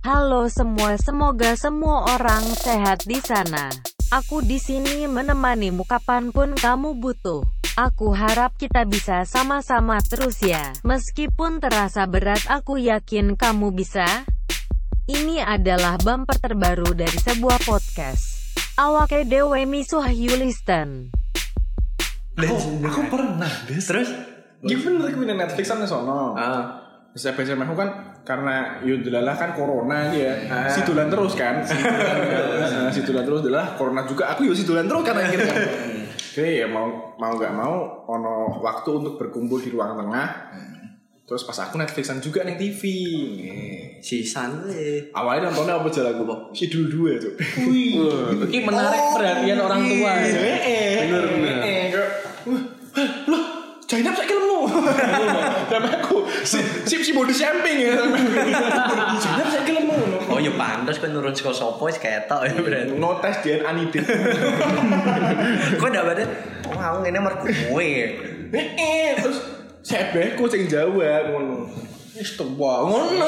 Halo semua, semoga semua orang sehat di sana. Aku di sini menemanimu kapan pun kamu butuh. Aku harap kita bisa sama-sama terus ya. Meskipun terasa berat, aku yakin kamu bisa. Ini adalah bumper terbaru dari sebuah podcast. Awake dewe misuh Yulisten. Aku, aku pernah, Des. Terus? Gimana punya Netflix sama sono. Ah. Saya baca aku kan karena yudelalah kan corona dia. Si tulan terus kan. Si tulan, si tulan terus adalah corona juga. Aku yo si tulan terus kan akhirnya. Oke ya mau mau nggak mau ono waktu untuk berkumpul di ruang tengah. Terus pas aku Netflixan juga nih TV. Si Sanle. Awalnya nontonnya apa jalan gue? Si dulu dua tuh. Wah, Ini menarik perhatian orang tua. ya. Bener bener. Wah, loh, Jainab saya kelemu. Sama aku, si si si body samping ya. Jainab saya kelemu. Oh ya pantas kan nurun sekolah sopo wis ketok ya berarti. No tes dia anidin. Kok ndak oh aku ngene mergo kowe. Eh, terus saya beku sing Jawa ngono. Wis tua ngono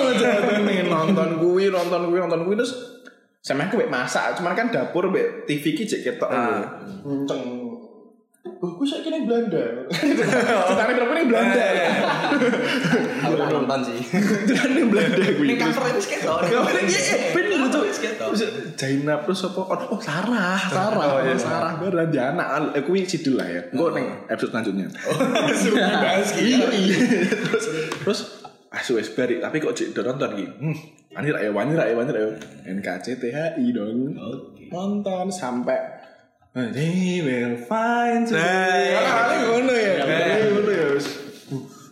nonton kuwi, nonton kuwi, nonton kuwi terus sama aku mek masak, cuman kan dapur mek TV ki cek ketok Ah. Kenceng. Oh, gue saya kira Belanda. Ceritanya berapa nih Belanda? Aku tak nonton sih. Ceritanya Belanda gue. Ini cover itu ketok. Iya, bener tuh. Jainab terus apa? Oh, oh Sarah, Sarah, oh, iya. Sarah beneran dia anak. Eh, kuwi sidul lah ya. Gue neng episode selanjutnya. Iya, iya. Terus, terus asu wes bari, tapi kok cek udah nonton gitu. Hmm, wani rak ya, wani rak ya, wani rak ya. NKCTHI dong. Nonton sampai They will find you. Nah, ngono ya. Nah, ngono ya. wis.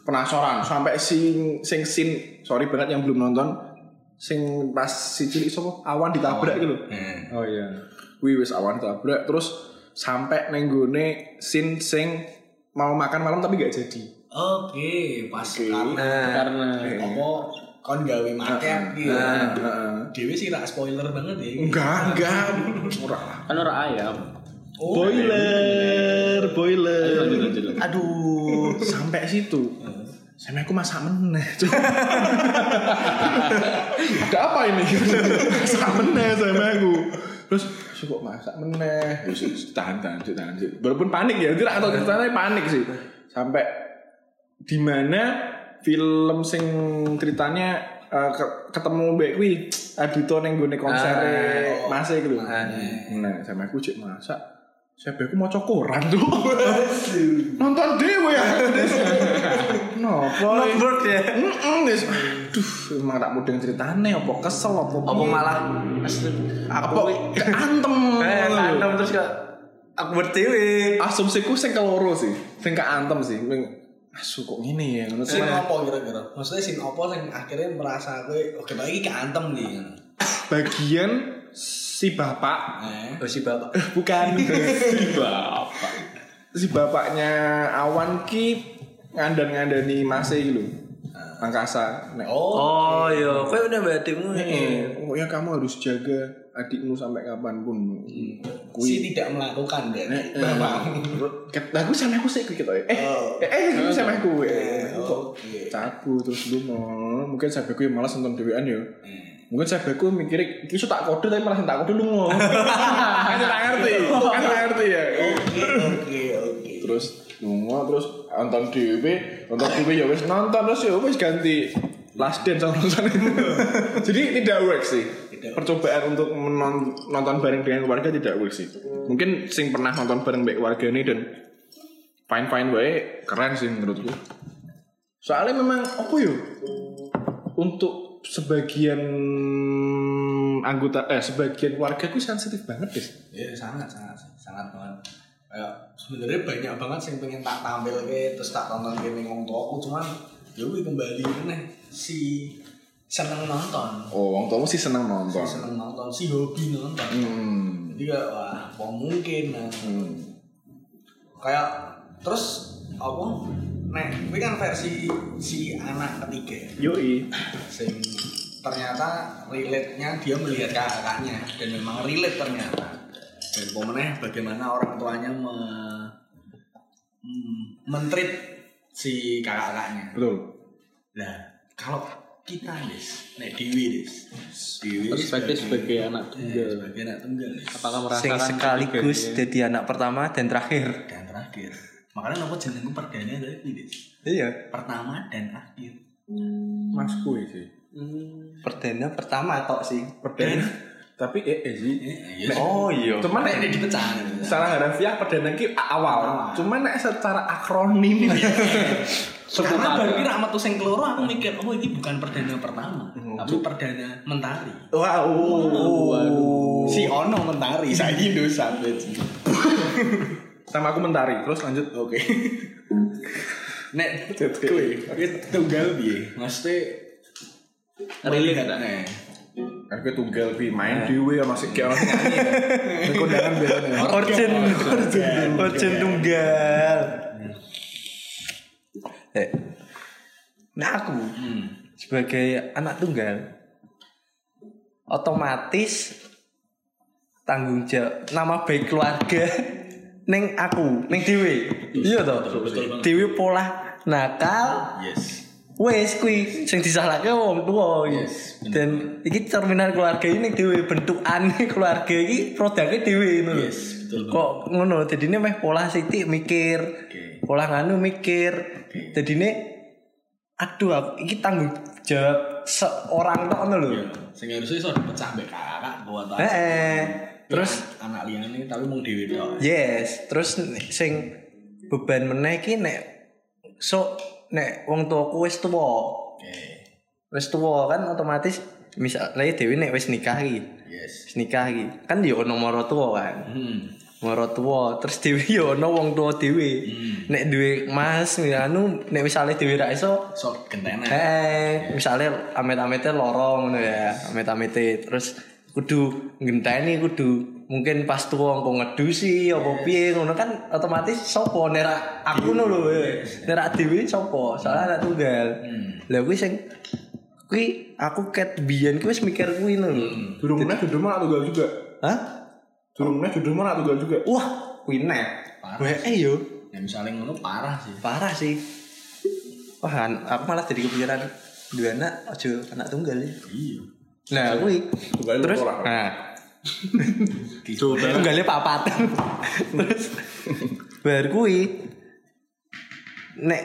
Penasaran sampai sing sing scene sorry banget yang belum nonton sing pas si cilik sapa awan ditabrak gitu. Oh iya. Wih wis awan ditabrak terus sampai neng gone scene sing mau makan malam tapi gak jadi. Oke, pas Oke. karena Karena apa kon gawe maket gitu. Nah, heeh. Dewi sih rak spoiler banget ya. Enggak, enggak. Ora. kan orang ayam. Oh, Boiler, boiler. Lanjut lanjut. lanjut. Aduh, sampai situ. Sama aku masak meneh. Ada apa ini? masak meneh sama aku. Terus "Su, kok masak meneh? Sih, tahan tahan sih, tahan sih. Walaupun panik ya, tidak atau ceritanya panik sih. Sampai di mana film sing ceritanya eh, ke- ketemu Mbak Kwi Adito neng gone konser Ah, masih gitu. Ah, Nah, sama aku cek masak. Saya aku mau koran tuh. Nonton dewe ya. Nopo? Notebook ya. Heeh, Des. Aduh, emang tak mudeng ceritane apa kesel apa Apa malah apa keantem. Eh, tandem terus kok aku bertiwi. Asumsiku sing keloro sih. Sing keantem sih. Ming asu kok ngene ya ngono sih. apa kira-kira? Maksudnya sin apa yang akhirnya merasa gue oke lagi keantem nih. Bagian si bapak Eh. Oh si bapak. bukan si bapak. Si bapaknya Awan ki ngandan-ngandani Mase iki lho. Angkasa. Nek Oh iya, kowe udah batimu. Eh, pokoknya kamu harus jaga adikmu sampai kapan pun. Si tidak melakukan dan Eh, bapak. Aku sama aku sih gitu ya. Eh, Oh. eh, eh, aku sama aku. Eh, kok Oke. cabu terus lu mau mungkin aku yang malas nonton dewean ya. Mungkin saya aku mikir iki iso tak kode tapi malah tak kode lu mau. Kan tak ngerti. Kan tak ngerti ya. Oke, oke, oke. Terus lunga terus nonton dhewe, nonton dhewe ya wis nonton terus ya wis ganti last dance sama nonton itu. Jadi tidak work sih. Percobaan untuk menon- nonton bareng dengan keluarga tidak work sih. Mungkin sing pernah nonton bareng baik keluarga ini dan fine fine wae keren sih menurutku. Soalnya memang apa yo? Untuk sebagian anggota eh sebagian keluarga gue sensitif banget guys. Ya sangat sangat sangat banget. Kayak sebenarnya banyak banget yang pengen tak tampil ke terus tak tonton game ngomong aku cuman ya kembali nih si seneng nonton Oh, wong tua sih seneng nonton. si seneng nonton si hobi nonton Hmm. jadi kayak wah apa mungkin nah. Hmm. kayak terus apa nek ini kan versi si anak ketiga Yoi. sing ternyata relate-nya dia melihat kakaknya dan memang relate ternyata dan pemenang bagaimana orang tuanya me, mentreat si kakak-kakaknya Betul. nah kalau kita des nek dewi des dewi Perspektif sebagai anak eh, tunggal. sebagai anak tunggal Apakah merasakan sekaligus ya? jadi anak pertama dan terakhir. dan terakhir makanya nopo jenengku perdana tadi des Iya. pertama dan akhir Mas kuwi sih. Perdana pertama tok sih. Perdana. Tapi eh, eh sih. eh, iya Oh iya. Cuman nek dipecah secara harafiah perdana ki awal. Cuman nek secara akronim karena baru kira amat tuh sing keloro aku mikir oh ini bukan perdana pertama tapi perdana mentari Wow. si ono mentari saya Indonesia Sama aku mentari. Terus lanjut. Oke. Nek kowe kowe tunggal piye? Maksudnya Relate tak? nek. Aku tunggal pi main dhewe ono sik ono sing nyanyi. Nek kondangan biasanya. Organ. origin tunggal. Eh, nah aku Hmm. sebagai anak tunggal otomatis tanggung jawab nama baik keluarga neng aku neng dewi iya toh dewi pola nakal Yes. wes kui sing disalahke wong iki. Yes, dan iki cerminan keluarga ini dhewe bentukan keluarga iki produknya dhewe ngono. Yes, betul kok ngono jadi ini meh pola sithik mikir Oke. pola nganu mikir jadi ini aduh aku iki tanggung jawab seorang tok ngono lho Iya. Sing harusnya iso dipecah mbek kakak Heeh. Terus anak liyane tapi mung dhewe tok. Yes, terus sing beban meneh iki nek sok nek wong tuaku wis tuwa. Oke. Wis tuwa kan otomatis misalnya Dewi nek wis nikah iki. Yes. Wis nikah iki. Kan yo ono mara tuwa kan. Hmm. Mara tuwa, terus Dewi yo ono wong tuwa dhewe. Hmm. Nek duwe Mas anu nek misale Dewi ra iso Sok gentena. Eh, misalnya amit-amitnya lorong ngono ya, amit-amitnya terus kudu ngenteni kudu mungkin pas tuwa engko ngedusi apa piye ngono kan otomatis sapa? Nerak aku ngono lho eh. nerak dhewe sapa? Soalnya anak tunggal. Lah kuwi sing kuwi aku ket biyen kuwi wis mikir kuwi lho. Durung meneh judulmu anak tunggal juga. hah? Durung meneh judulmu anak tunggal juga. wah kuwi nek Parah. gue eh yo Ya misalnya ngono parah sih. parah sih. Wah aku malah jadi kepikiran dua anak aja anak tunggal ya. Iya. Nah kuwi. terus? nah. Tunggalnya papat. terus? Bar kuwi nek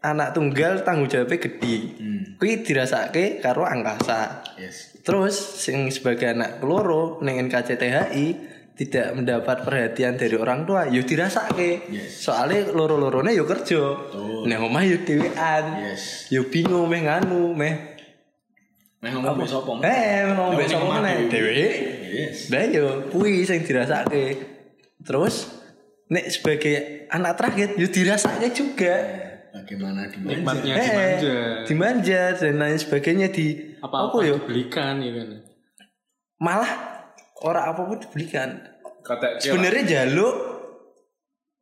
anak tunggal tanggung jawabnya gede. Hmm. kuwi dirasake karo angkasa. Yes. terus sing sebagai anak keloro ning NKCTHI tidak mendapat perhatian dari orang tua yo dirasake Yes. soalnya loro-lorone yo kerja. Betul. nang omah yo dhewean. Yes. yo bingung meh nganu meh Meh ngomong mbek sapa? eh ngomong mbek Ning sapa omah meneh dhewe. dhewe Yes. Lah yo kuwi sing dirasake. Terus nek sebagai anak terakhir yo dirasake juga. Bagaimana dimanja? Nikmatnya Eh, dimanja. dimanja dan lain sebagainya di Apa apa apa yo dibelikan ya kan. malah orang apa pun dibelikan. Kata Sebenarnya jaluk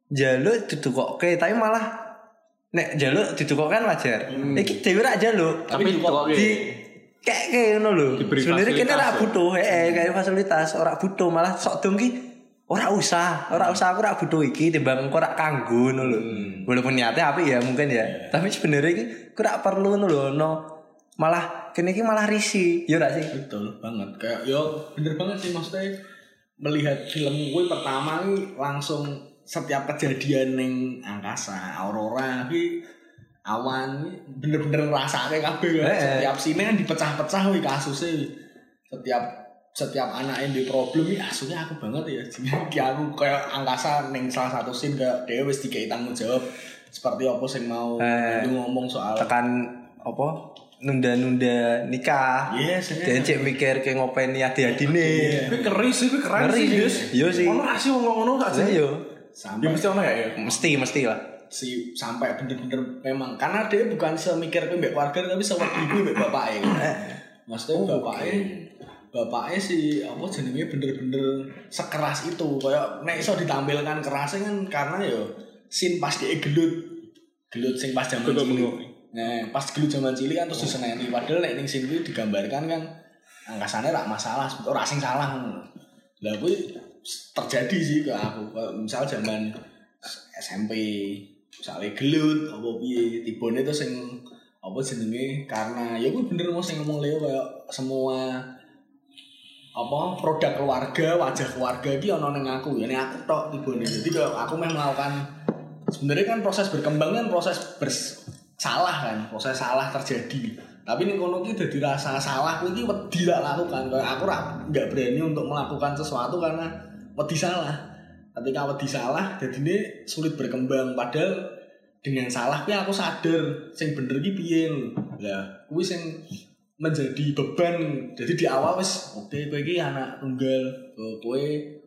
jaluk didukokke tapi malah nek jaluk didukokke kan wajar. Iki dhewe rak jaluk. Tapi kok di kayak kayak ngono lho. Sebenarnya kene ora ya? butuh, heeh, kayak fasilitas ora butuh, malah sok dong ki ora usah, ora usah aku ora butuh iki timbang engko ora kanggo ngono lho. Walaupun niatnya apik ya mungkin ya. Tapi sebenarnya ku ora perlu ngono lho, no. Malah kene iki malah risi, ya ora sih? Betul banget. Kayak yo bener banget sih maksudnya melihat film gue pertama langsung setiap kejadian neng angkasa, aurora ki awan nih, bener-bener ngerasake kabeh kan. Eh. Setiap sini kan dipecah-pecah wi kasusnya. Setiap setiap anak yang di problem wi kasusnya aku banget ya. Jadi aku kayak angkasa neng salah satu scene kayak dia wis dikai tanggung jawab seperti apa sing mau Eh. ngomong soal Tekan apa? Nunda-nunda nikah. Yes, Dan cek mikir kayak ngopeni adi-adine. Tapi keren sih, tapi keren sih, sih. Des. Iya sih. Ono ra sih ngomong ngono gak sih? yo. Ya sampai mesti ono ya ya. Mesti mesti lah. Si sampai bener-bener memang karena dia bukan semikir ke mbak keluarga tapi sewaktu ibu mbak bapaknya kan. Maksudnya bapaknya bapaknya si apa jenenge bener-bener sekeras itu kayak nek iso ditampilkan kerasnya kan karena yo sin pas dia gelut gelut sing pas zaman cilik. Nah, pas gelut zaman cilik kan terus diseneni padahal nek ning sini digambarkan kan angkasane rak masalah ora sing salah. Lah kuwi terjadi sih ke aku. Misal zaman SMP misalnya gelut apa piye? Tibone itu sing apa jenenge? Karena ya gue bener mau sing ngomong Leo kayak semua apa produk keluarga wajah keluarga iki ono ning aku. Ya ning aku tok tibone. Jadi kayak aku memang melakukan sebenarnya kan proses berkembang kan proses bersalah kan proses salah terjadi. Tapi ning kono ki dadi rasa salah kuwi iki wedi lakukan. Kayak aku nggak berani untuk melakukan sesuatu karena wedi salah ketika wedi salah jadi ini sulit berkembang. Padahal dengan salah aku sadar sing bener ki piye lah kuwi sing menjadi beban. Jadi di awal wis oke kowe iki anak tunggal. Oh, kowe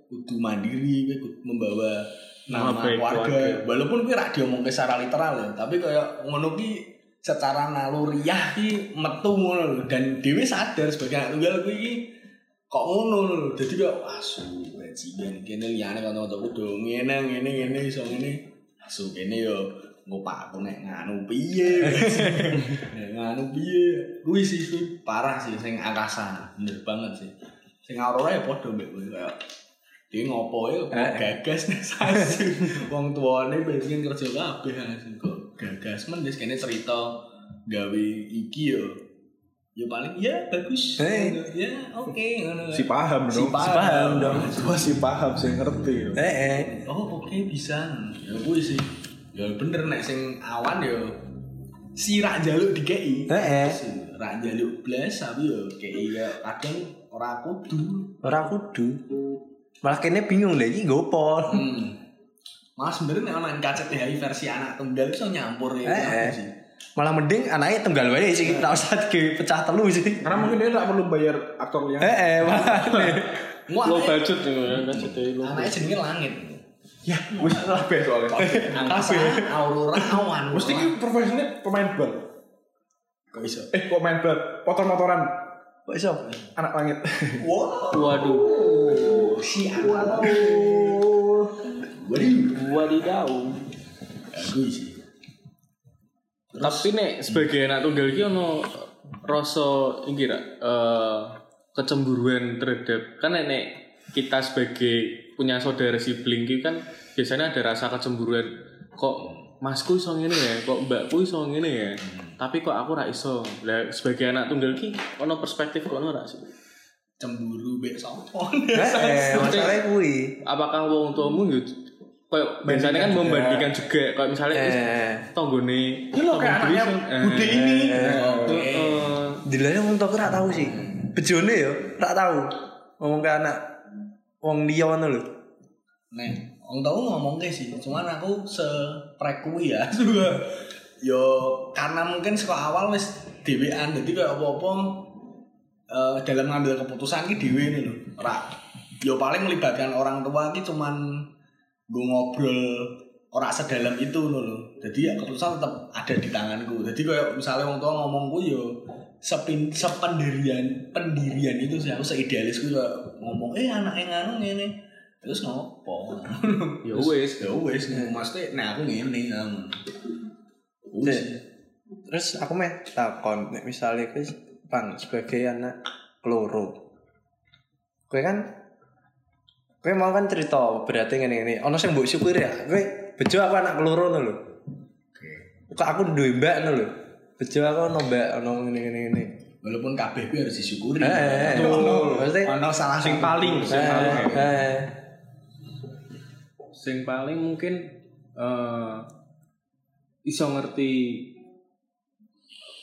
kudu mandiri kowe kudu membawa nama keluarga. keluarga. walaupun kuwi ra diomongke secara literal ya tapi kayak ngono ki secara naluriah ki metu ngono dan dhewe sadar sebagai anak tunggal kuwi kok ngono lho dadi kayak asu bajingan kene liyane kanca-kancaku do ngene ngene ngene iso ngene. Asu kene yo ngopak aku nek nganu piye nek nganu piye. Kuwi sih kuwi parah sih sing angkasa bener banget sih. Sing aurora ya padha mbek kuwi kayak dia ngopo ya? Eh. gagas nih sasi wong tuane pengen kerja kabeh sih kok gagas? Men wis kene cerita gawe iki yo ya paling ya bagus Eh. ya oke ngono Si paham si dong. paham, Si paham dong. Wah si paham, si ngerti. Eh, eh. oh oke bisa ya kuwi sih ya bener nek sing awan ya si rak jaluk di KI Eh, eh. rak jaluk blas tapi ya KI ya kadang ora kudu Ora kudu. Malah kene bingung lho iki gopo. hmm. Mas sebenarnya nek ana KCTHI versi anak tunggal iso nyampur ya Eh, aku eh. sih. Malah mending anaknya tunggal wae sih, tak usah pecah telu sih. Karena mungkin dia tak perlu bayar aktor yang Eh, eh, Low anaknya- budget ya, budget Anaknya jenenge langit. Ya, wis kabeh soalnya. Angkasa, aurora, awan. Mesti ki profesinya pemain bal. kok iso? Eh, kok main bal? Motor-motoran Kok iso? anak langit. Wow. Waduh. Si anak. Waduh. Wadidaw. Aku Tapi nek sebagai anak tunggal iki ono rasa iki ra eh, kecemburuan terhadap kan nek nek kita sebagai punya saudara sibling iki kan biasanya ada rasa kecemburuan. Kok masku iso ngene ya? Kok mbakku iso ngene ya? Tapi kok aku ra iso? Lah sebagai anak tunggal iki ono perspektif ono ra sih? Cemburu mbek sapa? Eh, eh, masalahnya kuwi. apakah wong tuamu kayak biasanya kan juga. membandingkan juga kayak misalnya Eh, tonggone Ini loh kayak anaknya dhewe, eh, ini. Oke. eh, dilane wong tok ora tau sih. Bejone yo ora tau. Ngomong ke anak wong liya ngono lho. Nek wong tau ngomong ke sih, cuman aku seprek kuwi ya. Juga yo karena mungkin saka awal wis dhewean dadi kayak apa-apa eh, dalam ngambil keputusan ki dhewe ini lho. Ora yo paling melibatkan orang tua ki cuman gue ngobrol ora sedalam itu ngono lho. Jadi ya keputusan tetap ada di tanganku. Jadi kayak misalnya wong tua ngomongku yo sepin sependirian pendirian itu sih aku seidealis gue ngomong eh anak yang nganu ngene terus ngopo ya wis ya wes maksudnya nah aku ngene um. Cek. Terus aku meh takon kowe Bang sebagai anak keloro. Kowe kan kowe mau kan cerita berarti ngene ngene. Ono sing mbok syukur ya. Kowe bejo aku anak keloro ngono lho. Kok aku duwe mbak ngono lho. Bejo aku ono mbak ono ngene ngene ngene. walaupun kabeh kuwi harus disyukuri Eh, eh, eh. Ono- salah sing paling sing Eh, paling eh. sing paling mungkin eh iso ngerti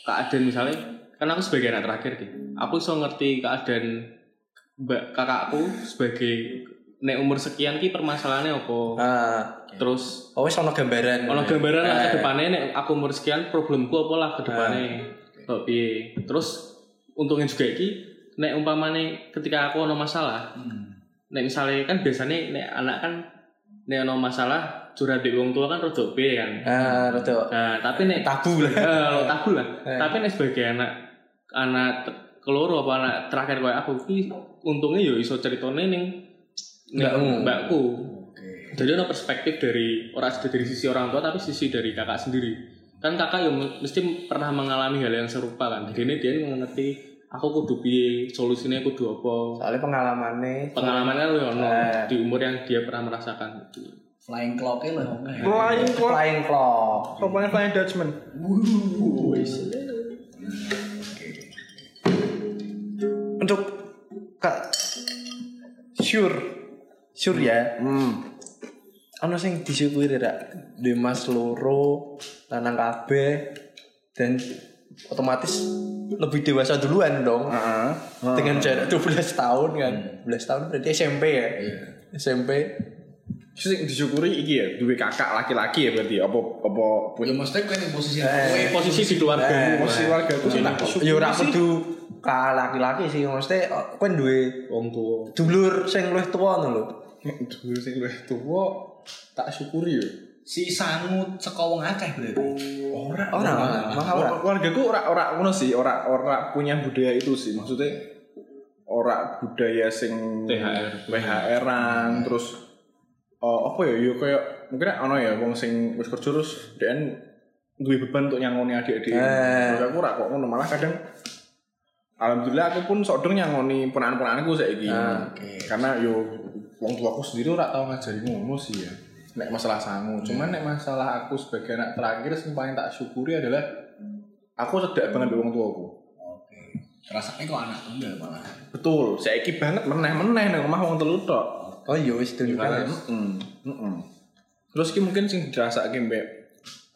keadaan misalnya kan aku sebagai anak terakhir ki aku iso ngerti keadaan mbak kakakku sebagai nek umur sekian ki permasalahannya apa Ah, terus oh wis ono gambaran. ono gambaran lah Eh. ke depannya nek aku umur sekian problemku apa lah ke depannya kok piye terus untungnya juga iki nek umpamane ketika aku ono masalah Hmm. nek misalnya kan biasanya nek anak kan nek ono masalah curhat di wong tua kan rada piye kan Ah, rada nah tapi nek tabu lah. eh lo tabu lah Eh. tapi nek sebagai anak anak keloro apa anak terakhir kayak aku ki untungnya yo iso ceritane ning ning Mbakmu. mbakku Oke. jadi ada perspektif dari orang dari sisi orang tua tapi sisi dari kakak sendiri kan kakak yang mesti pernah mengalami hal yang serupa kan jadi ini dia mengerti aku kudu piye solusinya kudu apa Soalnya pengalamannya pengalamannya lu ono Eh. di umur yang dia pernah merasakan gitu. flying clock-nya lah oke Flying clock. flying clock. Pokoknya flying Dutchman. Wuh, Untuk kak sure sure ya. Hmm. Ano sing disyukuri ra di Mas loro lanang kabeh dan otomatis lebih dewasa duluan dong. Heeh. Dengan jarak 12 tahun kan. 12 tahun berarti SMP ya. SMP. Sing disyukuri iki ya, duwe kakak laki-laki ya berarti apa apa Ya maksudnya kan yang posisi Eh, posisi di keluarga Eh, posisi keluarga itu sih tak Ya ora kudu ka laki-laki sih mesti kowe duwe wong tua. dulur sing luwih tuwa ngono lho. Dulur sing luwih tuwa tak syukuri ya. si sangut saka wong akeh berarti. Ora, Ora, malah ora. Keluargaku ora ora ngono sih, ora ora punya budaya itu sih. Maksudnya ora budaya sing THR. WHR-an terus oh, apa ya yo kayak mungkin ono ya wong sing wis kerja terus dan duwe beban untuk nyangoni adik-adik. Eh. Aku ora kok ngono malah kadang Alhamdulillah aku pun sok dong nyangoni ponakan-ponakanku saiki. Ah, Karena yo wong tuaku sendiri ora tau ngajari ngono sih ya. Nek masalah sangu, cuman nek masalah aku sebagai anak terakhir sing paling tak syukuri adalah aku sedak banget wong tuaku. Oke. Rasanya kok anak tunggal malah. Betul, saiki banget meneh-meneh nang omah wong telu tok. Oh iya wis. Heeh. Heeh. Terus ki mungkin sing dirasake mbek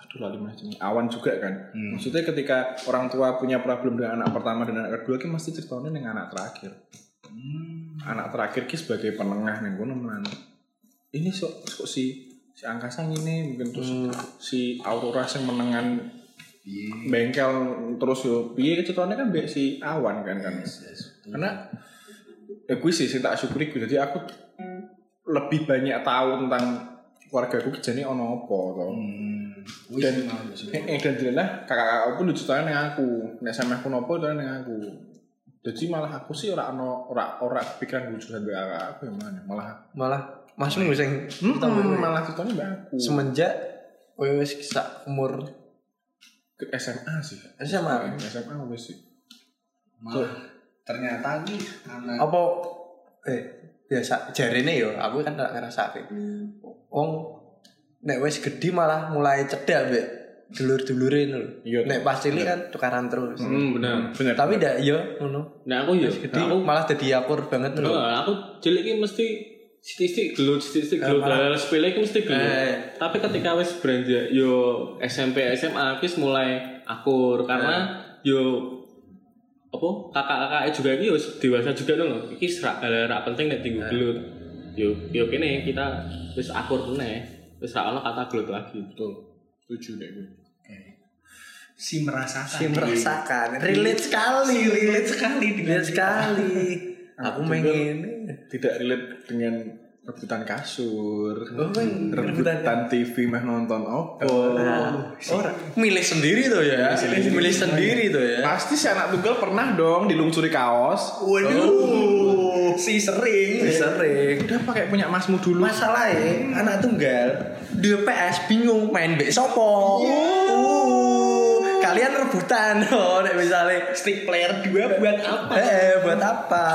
aduh lali mana jenenge awan juga kan. Maksudnya ketika orang tua punya problem dengan anak pertama dan anak kedua ki mesti ceritanya dengan anak terakhir. Anak terakhir ki sebagai penengah ning kono menan. Ini kok kok si si angkasa ini mungkin terus si Aurora sing menengan bengkel terus yo piye ceritanya kan mbek si awan kan kan. Karena ya gue sih sing tak syukuri gue jadi aku lebih banyak tahu tentang keluarga gue kejadian ono apa toh. Wis Dan-. Eh, dan jelas kakak-kakak pun diceritain dengan aku. Nek sama aku nopo itu dengan aku. Jadi malah aku sih ora ono ora ora pikiran mbak kakak aku yang mana malah Malah masmu sing hmm, malah ceritanya mbak aku semenjak wis sak umur ke SMA sih SMA. SMA wis sih Malah ternyata nih anak Apa eh biasa jarine yo aku kan gak ngrasake. Wong nek wis gedhi malah mulai cedak mbek dulur-dulure ngono lho. Iya, Nek pas cilik kan tukaran terus. Hmm, benar. bener Tapi ndak yo ngono. Nah aku ya, Gede aku malah dadi akur banget lho. Aku cilik iki mesti sithik gelut, sithik gelut, malah- hal sepele iki mesti gelut. Eh. Tapi ketika wis beranjak yo SMP SMA wis mulai akur karena yo apa kakak-kakak juga iki yo dewasa juga dong iki serak hal rak penting nek tinggu gelut. Yo yo kene kita wis akur meneh. Wis ra ono kata gelut lagi. betul setuju deh gue si merasakan. Si merasakan, relate sekali, relate sekali, relate sekali. Aku main ini. tidak relate dengan rebutan kasur. Oh, main rebutan TV mah nonton opo Orang milih sendiri tuh ya, milih sendiri. Tuh ya. pasti si anak tunggal pernah dong dilungsuri kaos. Waduh. Si sering. Sering. udah pakai punya masmu dulu. Masalahnya anak tunggal di PS bingung main bek sopo. Uh, kalian rebutan oh nek misalnya Stick player 2 buat apa? eh buat apa?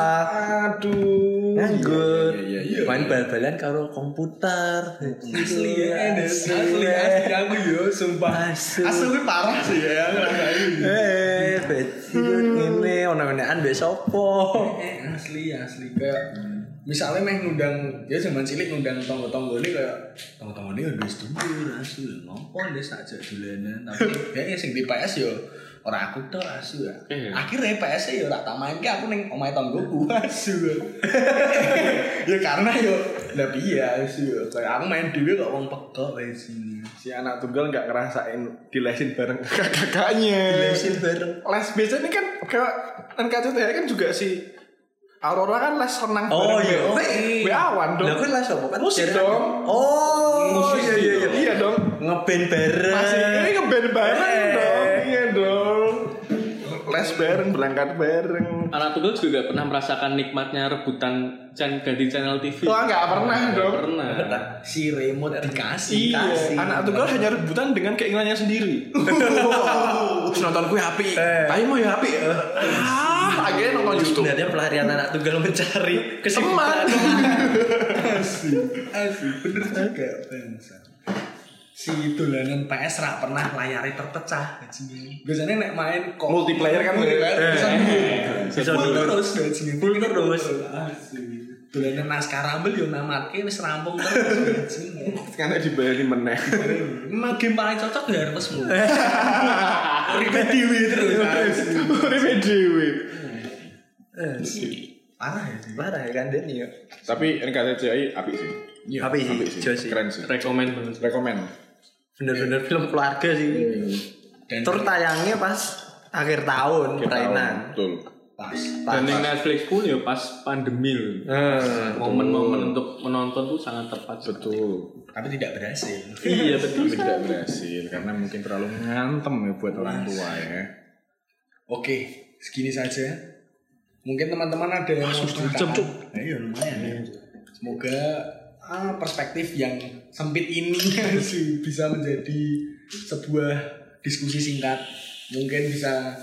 aduh Nganggur. Iya, iya, iya, iya. Main bal-balan karo komputer. Asli ya, asli asli aku yo sumpah. Asli parah sih ya ngerasain. Eh, ngene ono-onoan mbek sopo? Eh, asli asli kayak misalnya meh ngundang ya zaman cilik ngundang tonggo-tonggo ini kayak tonggo-tonggo ini udah studio asli ngopo deh saja dolanan tapi kayaknya sing di PS yo orang aku tuh asu ya. Eh. akhirnya PS yo tak tak main ke aku neng omai tonggoku asu ya. Karena yo lah iya asu yo kayak aku main dhewe kok wong pekok kayak sini. Si anak tunggal nggak ngerasain dilesin bareng kakak-kakaknya. Lesin bareng. les biasanya kan kayak NKCTH kan juga si Aurora kan les renang Oh, iya. Oh, Be Awan dong Lah kuwi lah sopo kan? Musik Jarang- dong. Oh, Musik iya iya iya. iya dong Ngeband bareng. masih ini ngeband bareng les bareng berangkat bareng Anak tunggal juga gak pernah merasakan nikmatnya rebutan chan ganti channel TV. Wah nggak pernah dong Pernah. si remote dikasih Iya, kasih. anak tunggal hanya rebutan dengan keinginannya sendiri. Terus nonton kue api, Eh. tapi mau ya api. Ah, akhirnya nonton YouTube. Sebenarnya pelarian anak tunggal mencari Teman. kesibukan. asli asli bener juga si dolanan PS rak pernah layarnya terpecah. Biasanya nek main kok Multiplayer kan multiplayer eh, bisa bisa terus. Full terus. Asli. Dolanan naskah rambel yo namatke wis rampung terus. Karena dibayari meneh. Emang game paling cocok ya harusmu. Uripe dewi terus. asli. Uripe dhewe. Parah ya. sih. Parah ya kan Denny ya. Tapi NKCCI apik sih. Tapi sih, Apik sih. sih. Keren sih. rekomend banget Rekomen. Bener-bener film keluarga sih. Dan Terus tayangnya pas akhir tahun, perainan. Betul. pas. dan yang Netflix pun ya pas pandemi Eh, momen-momen untuk menonton tuh sangat tepat Betul. Tapi tidak berhasil. iya betul Tapi tidak berhasil karena mungkin terlalu ngantem ya buat orang tua ya. Oke, segini saja. Mungkin teman-teman ada yang mau ceritakan. Cuk. Nah, iya lumayan ya. Semoga ah, perspektif yang sempit ini sih bisa menjadi sebuah diskusi singkat. Mungkin bisa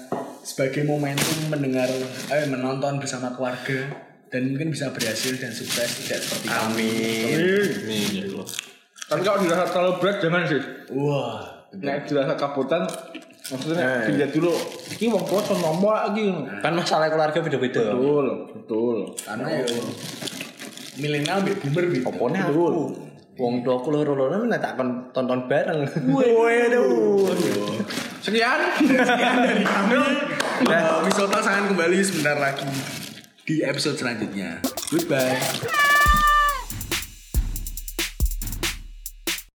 sebagai momentum mendengar, eh, menonton bersama keluarga dan mungkin bisa berhasil dan sukses tidak seperti kami. Amin ya Allah Tapi kalau dirasa terlalu berat jangan sih. Wah, Nek dirasa kabutan maksudnya dilihat dulu. Ini wong so nomor lagi. Kan masalah keluarga beda-beda. Betul, betul. karena ya milenial mbek boomer gitu. Opone aku. Wong tua aku loro-loro nek tak kon tonton bareng. Waduh. Sekian. Sekian dari kami. Uh, Wisata akan kembali sebentar lagi di episode selanjutnya. Goodbye.